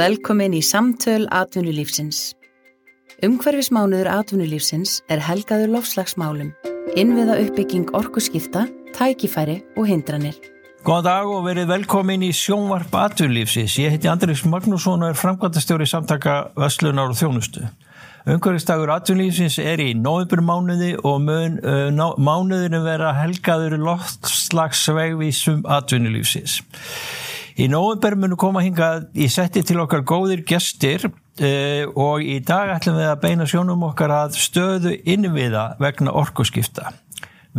Velkomin í samtöl atvinnulífsins. Umhverfismánuður atvinnulífsins er helgaður lofslagsmálum, innviða uppbygging orkuskipta, tækifæri og hindranir. Góðan dag og verið velkomin í sjónvarp atvinnulífsins. Ég heiti Andris Magnússon og er framkvæmtastjóri samtaka Vestlunar og Þjónustu. Umhverfistagur atvinnulífsins er í nóðuburmánuði og mun, uh, mánuðinu vera helgaður loftslagsvegvísum atvinnulífsins. Í nóðuber munu koma hingað í setti til okkar góðir gestir uh, og í dag ætlum við að beina sjónum okkar að stöðu innviða vegna orkuskipta.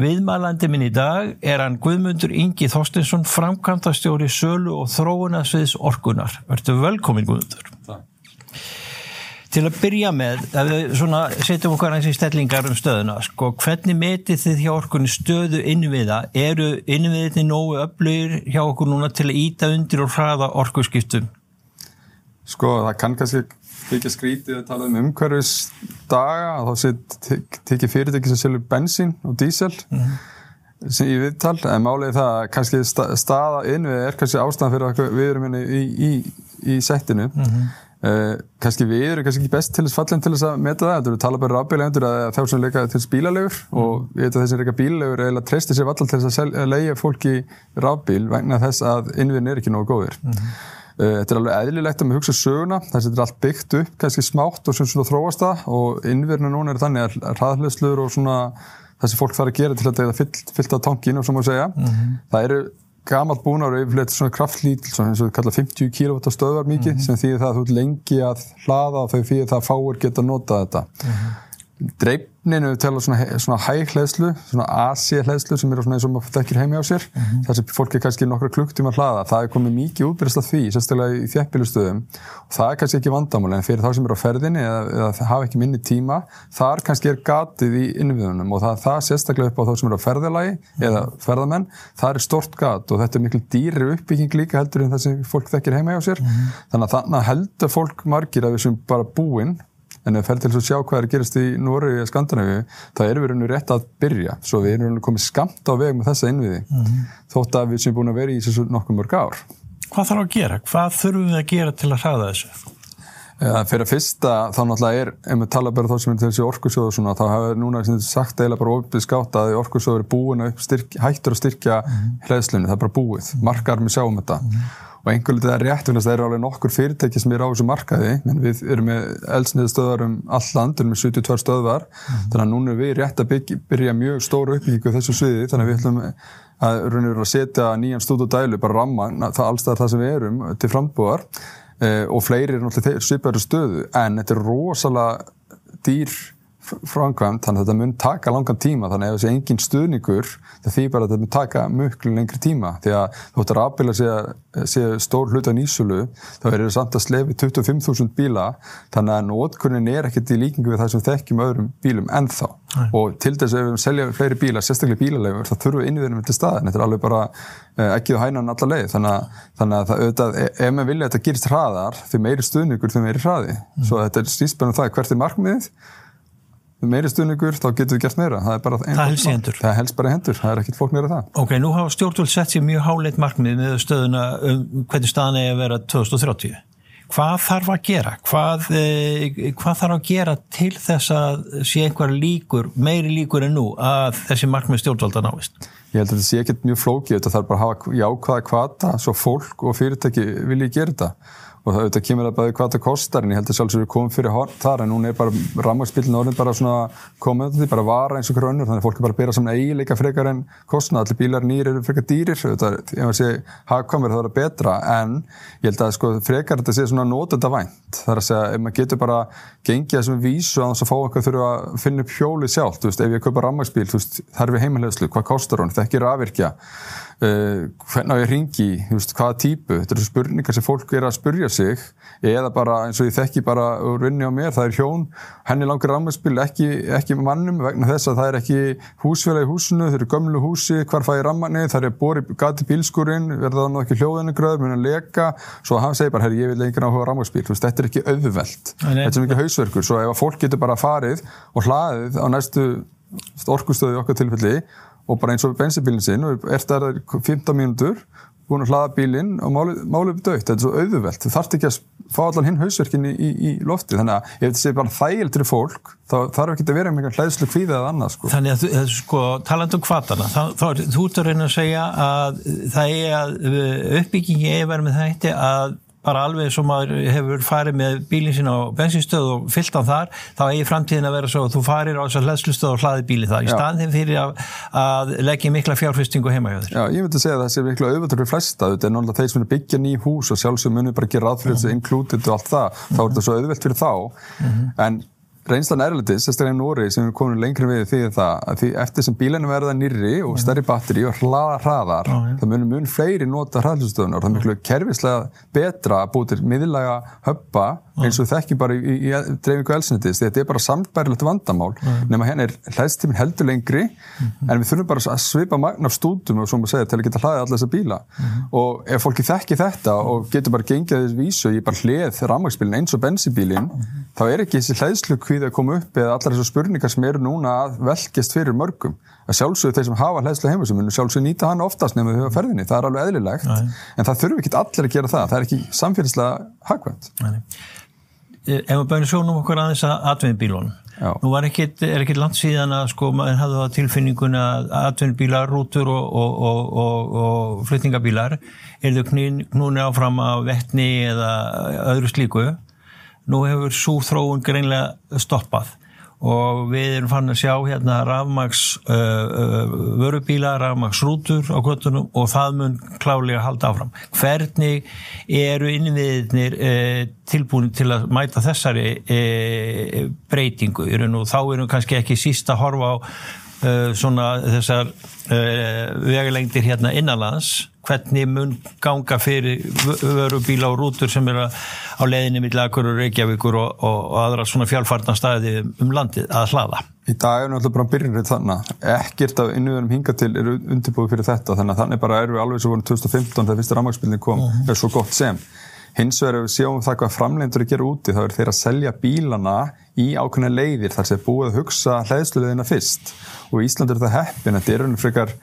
Viðmælandi minn í dag er hann Guðmundur Ingi Þorstinsson, framkvæmtastjóri Sölu og Þróunasviðs Orkunar. Verður velkomin Guðmundur. Takk. Til að byrja með, svona setjum okkar eins í stellingar um stöðuna, sko, hvernig metið þið hjá orkunni stöðu innviða? Eru innviðinni nógu öflugir hjá okkur núna til að íta undir og hraða orkuskiptum? Sko, það kann kannski ekki skrítið að tala um umhverfisdaga þá sé tekið fyrirtæki sem selur bensín og dísel mm. sem í viðtal, en málið það að kannski staða innvið er kannski ástæðan fyrir að við erum hérna í, í, í, í settinu mm -hmm. Uh, kannski við erum kannski ekki best til þess fallin til þess að meta það, þú tala bara rafbílendur að þá sem leika til bílalegur mm. og ég veit að þessi leika bílalegur eiginlega treystir sér vallal til þess að leiða fólki rafbíl vegna þess að innviðin er ekki nógu góðir mm. uh, þetta er alveg eðlilegt að maður hugsa söguna þess að þetta er allt byggt upp, kannski smátt og svona þróast það og innviðinu núna er þannig að hraðhleðslur og svona það sem fólk þarf að gera til að þetta fyllt, fyllt á tankinu sem maður segja, mm. það eru gamalt búnar og yfirleitt svona kraftlítil eins og við kalla 50 kW stöðvar mikið mm -hmm. sem þýðir það að þú lengi að hlaða þau þýðir það að fáur geta nota þetta mm -hmm. Dreifninu tala svona, svona hæg hlæðslu svona AC hlæðslu sem eru svona eins og maður þekkir heimi á sér mm -hmm. þar sem fólk er kannski nokkra klukktíma að hlaða. Það er komið mikið útbyrjast af því sérstaklega í þjæppilustöðum og það er kannski ekki vandamál en fyrir þá sem eru á ferðinni eða, eða hafa ekki minni tíma þar kannski er gatið í innviðunum. Og það, það sérstaklega upp á þá sem eru á ferðilagi eða ferðamenn, það er stort gat og þetta er miklu dýri uppbygging líka heldur en það sem fólk en við ferum til að sjá hvað er að gerast í Nóri eða Skandinavíu, þá erum við raun og rétt að byrja, svo við erum komið skamt á veg með þessa innviði, mm -hmm. þótt að við sem búin að vera í þessu nokkuð mörg ár Hvað þarf að gera? Hvað þurfum við að gera til að hraða þessu? Ja, fyrir að fyrsta, þá náttúrulega er ef við tala bara þá sem er þessi orkusjóðu svona, þá hafa núna sagt eiginlega bara ofið skátt að orkusjóður er búin að styrk, hættur að styrkja -hmm. hlæðslunni, það er bara búið, margar með sjáum þetta mm -hmm og einhvern veginn er rétt það eru alveg nokkur fyrirtæki sem er á þessu markaði. Menn við erum með eldsniðstöðar um all land, erum með 72 stöðvar. Mm -hmm. þannig að núna er við rétt að bygg, byrja mjög stóru uppbyggingu þessu sviði. Þannig að við ætlum að, að setja nýjan stúd og dælu, bara ramma það allstað það sem við erum til frambúðar. Eh, og fleiri er náttúrulega svipaður stöðu. En þetta er rosalega dýr framkvæmt, þannig að þetta mun taka langan tíma þannig að ef þessi engin stuðningur það því bara að þetta mun taka mjög lengri tíma. Því að að aðbila sér stór hlut á nýsulu þá er það samt að slefi 25.000 bíla þannig að nótkunnin er ekkert í líkingu við það sem þekkjum öðrum bílum ennþá. Æ. og til þess að ef við selja fleiri bíla, sérstaklega bílalegur þá þurfum við innviðinum til staðin, þetta er alveg bara eh, ekki á hænan alla leið. Þannig að, þannig að það, auðvitað, e, ef maður vilja að þetta gerist hraðar því meiri stuðningur því meiri hraði. Mm. svo þetta er stýspennu það hvert er markmiðið meiri stuðningur, þá getur við gert meira. Það er bara hendur. Það helst bara hendur, það er ekkit fólk meira það. Ok, nú hafa stjórnvöld sett sér mjög háleit markmið með stöðuna um hvernig staðan er að vera 2030 hvað þarf að gera? Hvað, eh, hvað þarf að gera til þess að sé einhver líkur meiri líkur en nú að þessi markmið stjórnvölda náist? Ég held að þetta sé ekkit mjög flókið. Þetta þarf bara að hafa jákvæða kvata svo fólk og fyrirtæki vilji gera þetta og það auðvitað kemur að bæði hvað það kostar en ég held að sjálfsögur komum fyrir hort þar en núna er bara rammarspillin orðin bara svona komið því bara vara eins og grönnur þannig að fólk er bara að bera saman eiginleika frekar en kostna allir bílar nýr eru frekar dýrir auðvitað, ef maður sé hagkvæmur það er betra en ég held að sko frekar þetta sé svona nótenda vænt þar að segja ef maður getur bara gengið þessum vísu að þess að fá eitthvað þurfa að finna upp hjóli sjálf veist, ef ég kaupa rammarspil þar er við heimilhegslu, veist, sig eða bara eins og ég þekki bara úr vinni á mér, það er hjón. Henni langar rammarspil, ekki, ekki mannum vegna þess að það er ekki húsfélag í húsinu þau eru gömlu húsi, hvar fæ ég rammarni það er bori gati bílskurinn verða það nú ekki hljóðinnigröður, mun að leka. Svo hann segir bara, herri, ég vil lengur áhuga rammarspil þetta er ekki auðvelt, þetta er mikið hausverkur. Svo ef að fólk getur bara farið og hlaðið á næstu orkustöðu okkar tilfelli og bara eins og bensinbílinn sinn og er það 15 mínútur búin að hlaða bílinn og málið, er dögt, þetta er svo auðvelt. Þú þarft ekki að fá allan hinn hausverkin í, í, lofti, þannig að ef þetta sé bara þægildur fólk, þá þarf ekki að vera með hlæðslu kvíða eða annað sko. Þannig að sko, talandum kvartana þá, þá er þú ert að reyna að segja að það er að uppbyggingi er verið með þetta að bara alveg sem maður hefur farið með bílinn sín á bensinstöð og fyllt á þar þá eigi framtíðin að vera svo að þú farir á þessar hlæðslustöð og hlaði bíli það í staðin fyrir að, að leggja mikla fjárfyrstingu heima hjá þér. Já, ég myndi segja að það sé miklu auðvitað fyrir flesta, þetta er náttúrulega þeir sem er byggja ný hús og sjálfsög munir bara gera aðfyrir þessu included og allt það, þá er þetta svo auðvilt fyrir þá, en reynslan erlendis, sérstaklega í Nóri sem við komum lengri við því það að því eftir sem bílinu verða nýri og stærri batteri og hlaða hraðar, Já, já. það munum mun fleiri nota hraðlustöðunar og það er miklu kerfislega betra að búið til miðlaga höppa eins og þekkjum bara í, í, í dreifingu elsnitis, þetta er bara sambærilegt vandamál, nema henn er hlæðstíminn heldur lengri, en við þurfum bara að svipa magna af stúdum og svo maður segja til að geta hlaðið alla þessa bíla. Og ef fólki þekki þetta og getur bara gengið þess vísu í bara hleð rammagsbílinn eins og bensibílinn, þá er ekki þessi hlæðslu hví að koma upp eða allar þessar spurningar sem eru núna að velkjast fyrir mörgum að sjálfsögðu þeir sem hafa hlæðslu heima sem munu sjálfsögðu nýta hann oftast þau hafa ferðinni, það er alveg eðlilegt Nei. en það þurfi ekki allir að gera það, það er ekki samfélagslega hagvæmt. Ef við bæðum sjónum okkur aðeins að atvinnbílunum. Já. Nú var ekkit, er ekkit langt síðan að sko maður hafði það tilfinninguna að atvinnbílar, rútur og, og, og, og, og flutningabílar er þau knúni áfram af vettni eða öðru slíku. Nú hefur svo þróun greinlega stoppað og við erum fann að sjá hérna rafmaks uh, uh, vörubíla, rafmaks rútur á kvötunum og það mun klálega halda áfram. Hvernig eru innviðinir uh, tilbúin til að mæta þessari uh, breytingu? Þá erum við kannski ekki síst að horfa á svona þessar uh, vegalengdir hérna innanlands. Hvernig mun ganga fyrir vörubíla og rútur sem eru á leiðinni milli Akurur, Reykjavíkur og, og, og aðra svona fjálfarnar staði um landið að hlaða. Í dag er náttúrulega bara byrjunrið þannig ekkert af innviðunum hinga til eru undirbúið fyrir þetta þannig að þannig bara erum við alveg svo voru 2015 þegar fyrsta rammagsbylning kom. Er svo gott sem hins vegar ef við sjáum það hvað framlendur að gera úti þá er þeir að selja bílana í ákveðna leiðir þar sem búið að hugsa hlæðsluleðina fyrst. Og Ísland er það heppin þetta er raunum frekar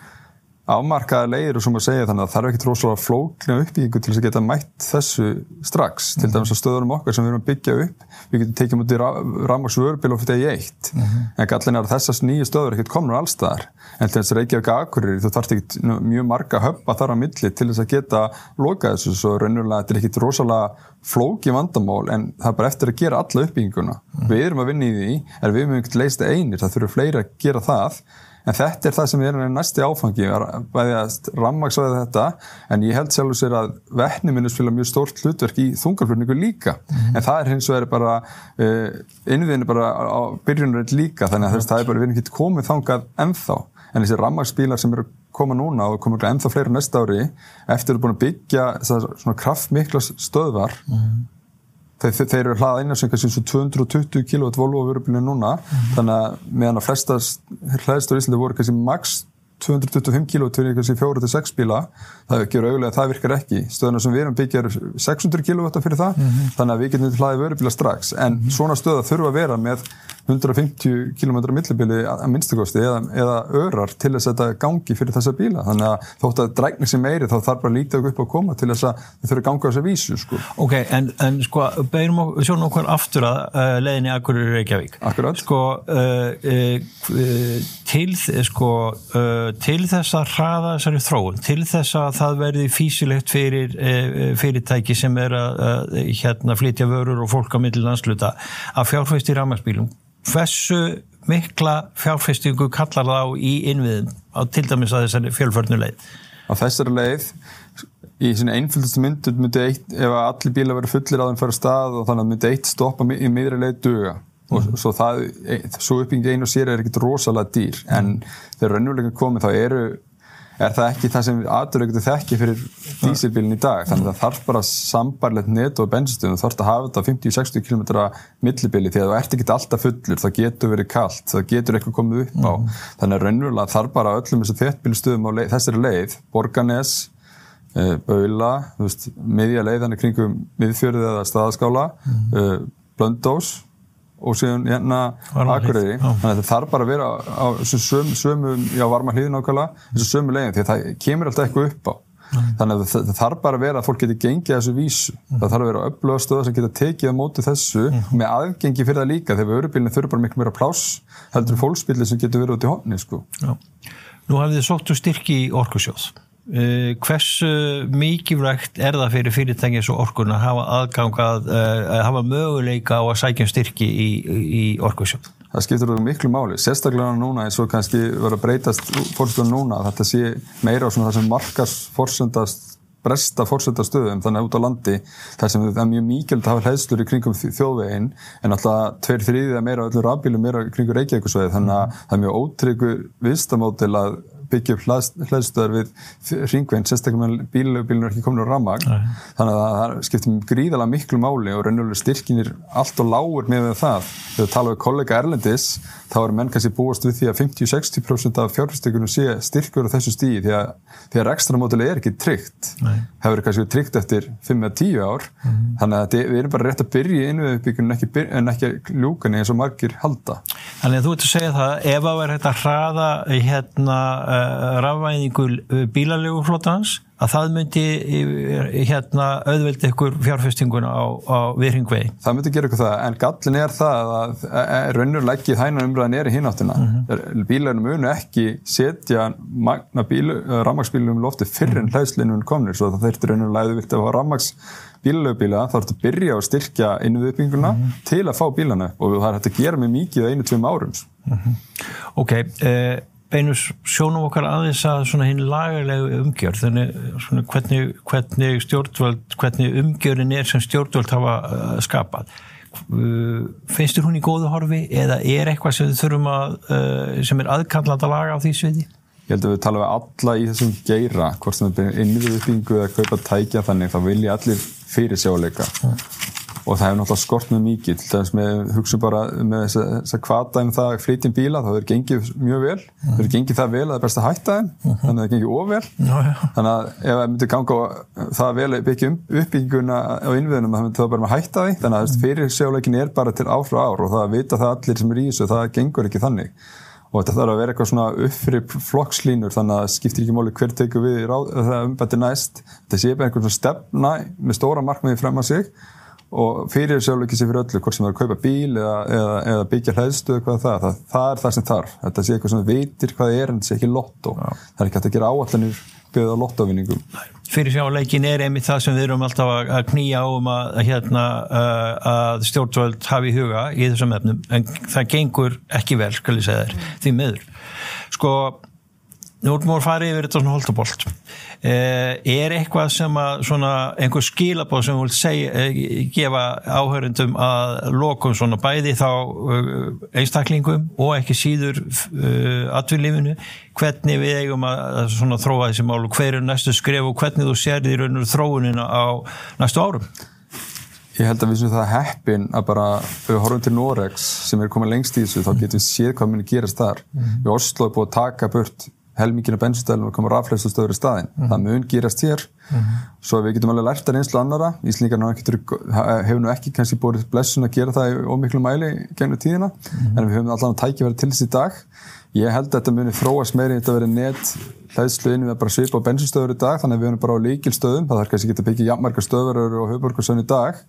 afmarkaða leiðir og svo maður segja þannig að það er ekkert rosalega flóknu uppbyggingu til þess að geta mætt þessu strax. Til dæmis að stöðunum okkar sem við erum að byggja upp við getum tekið mútið rafmaks vörubil og fyrir degi eitt. En gallin er að þessast nýju stöður ekkert komur allstaðar en til þess að Reykjavík Akureyri þú þarft ekkert mjög marga höfpa þar á milli til þess að geta lokað þessu. Svo raunulega þetta er ekkert rosalega flóki vandamál en það er bara eftir að gera alla uppbygginguna. Við erum að vinna í því en við erum ekkert leist einir það þurfur fleiri að gera það En þetta er það sem er næsti áfangi, bæði að rammaksaði þetta, en ég held sjálfur sér að vettni minnum spila mjög stórt hlutverk í þungarflutningu líka, en það er hins vegar bara, uh, innviðinu bara á byrjunarinn líka, þannig að þess, það er bara, við erum ekki komið þangað ennþá, en þessi rammaksbílar sem eru koma núna og koma ennþá fleiri næsta ári, eftir að búin að byggja svona kraftmikla stöðvar, Þeir, þeir eru hlaða á sem kannski 220 kW Volvo vörubílinu núna. Mhm. þannig að meðan að flestast hlæðstur í Íslandi voru kannski max 225 kW til kannski 4-6 bíla það gefur auðvitað að það virkar ekki. Stöðuna sem við erum byggja eru 600 kW fyrir það. Mhm. þannig að við getum hlaðið vörubíla strax. En svona stöða þurfa að vera með 150 km millibili að minnstakosti eða, eða örar til þess að þetta gangi fyrir þessa bíla þannig að þótt að drækni sem meiri þá þarf bara lítið upp að koma til þess að þau þurfa að ganga á þessa vísu sko. Ok, en, en sko, beirum okkur, sjónum okkur aftur að uh, leiðinni Akureyri Reykjavík. Akkurat. Sko, uh, uh, til, sko, til þess að hraða þessari þróun, til þess að það verði físilegt fyrir fyrirtæki sem er að hérna, flytja vörur og fólk á milli landsluta að fjárfæst í rafmagsbílum. Hversu mikla fjárfæstingu kallar það á í innviðum á til dæmis að þessari fjölförnuleið? á þessari leið í svona einföldustu myndur myndi eitt, ef að allir bílar verið fullir á þeim fyrir stað og þannig að myndi eitt stoppa í miðri leið duga. Og svo það, e- svo uppbygging einu sér er ekkert rosalega dýr en þegar raunveruleika komið þá eru er það ekki það sem aðurleikutu þekki fyrir dísilbílinn í dag? Þannig að það þarf bara sambarlegt net og bensinstöðum þú þarf að hafa þetta á 50-60 km millibili. Því að þú ert ekki alltaf fullur það getur verið kallt, það getur eitthvað komið upp á. Þannig að raunverulega þarf bara öllum þessu þéttbílstöðum á leið, þessari leið Borganes, uh, Baula miðja leiðan í kringum miðfjörðið eða staðaskála uh, Blöndós og síðan hérna já. þannig að það þarf bara að vera á sömu, sömu já, varma hlýðin ákvæmlega, þessu sömu leiðin því að það kemur alltaf eitthvað upp á. Þannig að það, þarf bara að vera að fólk geti gengið þessu vísu. Það þarf að vera öfluga stöða sem geta tekið á móti þessu með aðgengi fyrir það líka þegar örubílinn þurfa bara miklu meira pláss heldur fólksbíli sem getur verið út í honni sko. Nú hafið þið sóttu styrki í orkusjóð Uh, hversu mikilvægt er það fyrir fyrirtækið svo orkun að hafa aðgang að uh, hafa möguleika á að sækja um styrki í, í orkusjóð? Það skiptur þú miklu máli, sérstaklega núna eins og kannski verður að breytast fórstöðun núna að þetta sé meira á svona það sem markars fórsöndast bresta fórsöndastöðum þannig að út á landi þar sem það er mjög mikilvægt að hafa hlæðslur í kringum þjóðveginn en alltaf tveir þrýðið að meira öllur rafbílum meira kringur Reykjavíkusvegi þannig að það er mjög ótryggur viðstamótil að byggja upp hlæðstöðar við ringvein, sérstaklega með bílunum er ekki komin á ramag þannig að það skiptir gríðalega miklu máli og raunverulega styrkinir allt og lágur með það. Þegar við tala um kollega Erlendis þá er menn kannski búast við því að 50-60% af fjárfyrstökunum sé styrkur á þessu stíði því að, að ekstra mótilega er ekki tryggt. Hefur kannski tryggt eftir 5-10 ár. Mm -hmm. þannig að við erum bara rétt að byrja innviðuppbyggjum en ekki, ekki ljúkani eins og margir halda Þannig að þú ert að segja það ef vera hægt að hraða hérna uh, rafvæðingu bílalegu að það myndi hérna auðveldi ykkur fjárfestinguna á, á viðringvegi. Það myndi gera ykkur það, en gallin er það að raunurleggið hægna umræðin er í hináttina. Mm -hmm. Bílarnir munu ekki setja magna rammagsbílum lofti fyrir en hlæðslinun komnir, svo það þurftir raunurlega auðvilt að hafa rammagsbílalöfubíla, þá ertu að byrja að styrkja innviðbygginguna mm -hmm. til að fá bílana og það er hægt að gera með mikið á einu-tveim árum. Mm -hmm. Ok, eða uh, beinus sjónum okkar aðeins að svona hinn lagarlegu umgjörð þannig svona hvernig, hvernig stjórnvöld, hvernig umgjörðin er sem stjórnvöld hafa uh, skapað. Finnst þér hún í góðu horfi eða er eitthvað sem þið þurfum að uh, sem er aðkallat að laga á því sviði? Ég held að við tala við alla í þessum geira hvort sem þetta er innviðuppbyggingu eða kaupa tækja þannig þá vilja allir fyrir sjáleika mm og það hefur náttúrulega skort með mikið til þess að hugsa bara með þess að, að kvata um það að flytja um bíla þá er gengið mjög vel mm. það er gengið það vel að það er best að hætta þeim mm -hmm. þannig að það gengið ofvel já, já. þannig að ef það myndir ganga það vel byggja um uppbygginguna á innviðunum þá myndir það bara að hætta því þannig að mm. fyrir sjáleikin er bara til ár frá ár og það vita það allir sem er í þessu það gengur ekki þannig og þetta þarf að vera eitthvað svona uppfyrir flokkslínur þannig að það skiptir ekki móli hver teku við það umbætti næst þetta sé bara einhvern stefna með stóra markmiði frem að sig og fyrir sjálf ekki sér fyrir öllu hvort sem það er að kaupa bíl eða, eða, eða byggja hlæðstu eða hvað það, það, það er það sem þarf. Þetta sé eitthvað sem veitir hvað það er en þetta sé ekki lottó. Það er ekki hægt að gera áallanir byggða lottóvinningum Fyrir sjálfleikin er einmitt það sem við erum alltaf að knýja á um að, hérna, að stjórnvöld hafi í huga í þessum efnum. En það gengur ekki vel, skal ég segja þér, því meður sko, nú erum við að fara yfir þetta svona holdabolt Eh, er eitthvað sem að svona einhver skilabóð sem vil segja, eh, gefa áhörundum að lokum svona bæði þá eh, einstaklingum og ekki síður atvinnlífinu hvernig við eigum að svona þróa þessi mál og hver er næstu skref og hvernig þú sér því raun og þróunina á næstu árum Ég held að við sem það heppin að bara, við horfum til Norex sem er komið lengst í þessu, þá getum við séð hvað munir gerast þar. Mm. Við Oslo er búið að taka burt helmingina bensinstöðlum og koma raflegstustöður í staðin. Mm -hmm. Það mun gýrast hér mm -hmm. svo við getum alveg lært að reynslu annara Íslingarna hefur nú ekki kannski búið blessun að gera það í ómiklu mæli gennum tíðina, mm -hmm. en við höfum allan að tækja verið til þessi dag. Ég held að þetta muni þróast meiri þetta verið net hlæðslu inn við bara svipa á bensinstöður í dag þannig að við erum bara á líkilstöðum það þarf kannski ekki að byggja jafnmarka stöðverður og höfburgarsöðun í dag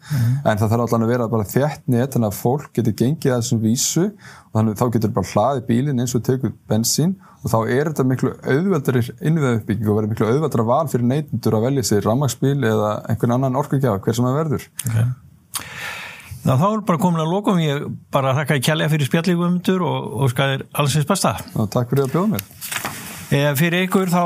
en það þarf allan að vera bara þjætt net þannig að fólk getur gengið að þessum vísu og þannig að þá getur bara hlaðið bílinn eins og tegur bensín og þá er þetta miklu auðveldari innviðauppbygging og verður miklu auðveldara val fyrir neytundur að velja sér rammagsbíl eða einhvern annan orkugjaf, hver sem það verður. Okay. Ná, þá er bara komin að lokum, ég bara þakka í kjærlega fyrir spjallíkumundur og, og skæðir allsins besta. Ná, takk fyrir að bjóða mér. Eh, fyrir ykkur þá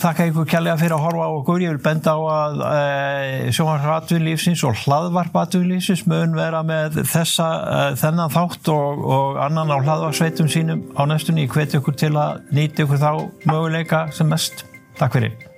þakka ykkur kjærlega fyrir að horfa á okkur. Ég vil benda á að e, sjónvarpatvinnlífsins og hlaðvarpatvinnlífsins mun vera með þessa, e, þennan þátt og, og annan á hlaðvarsveitum sínum á næstunni. Ég hveti ykkur til að nýta ykkur þá möguleika sem mest. Takk fyrir.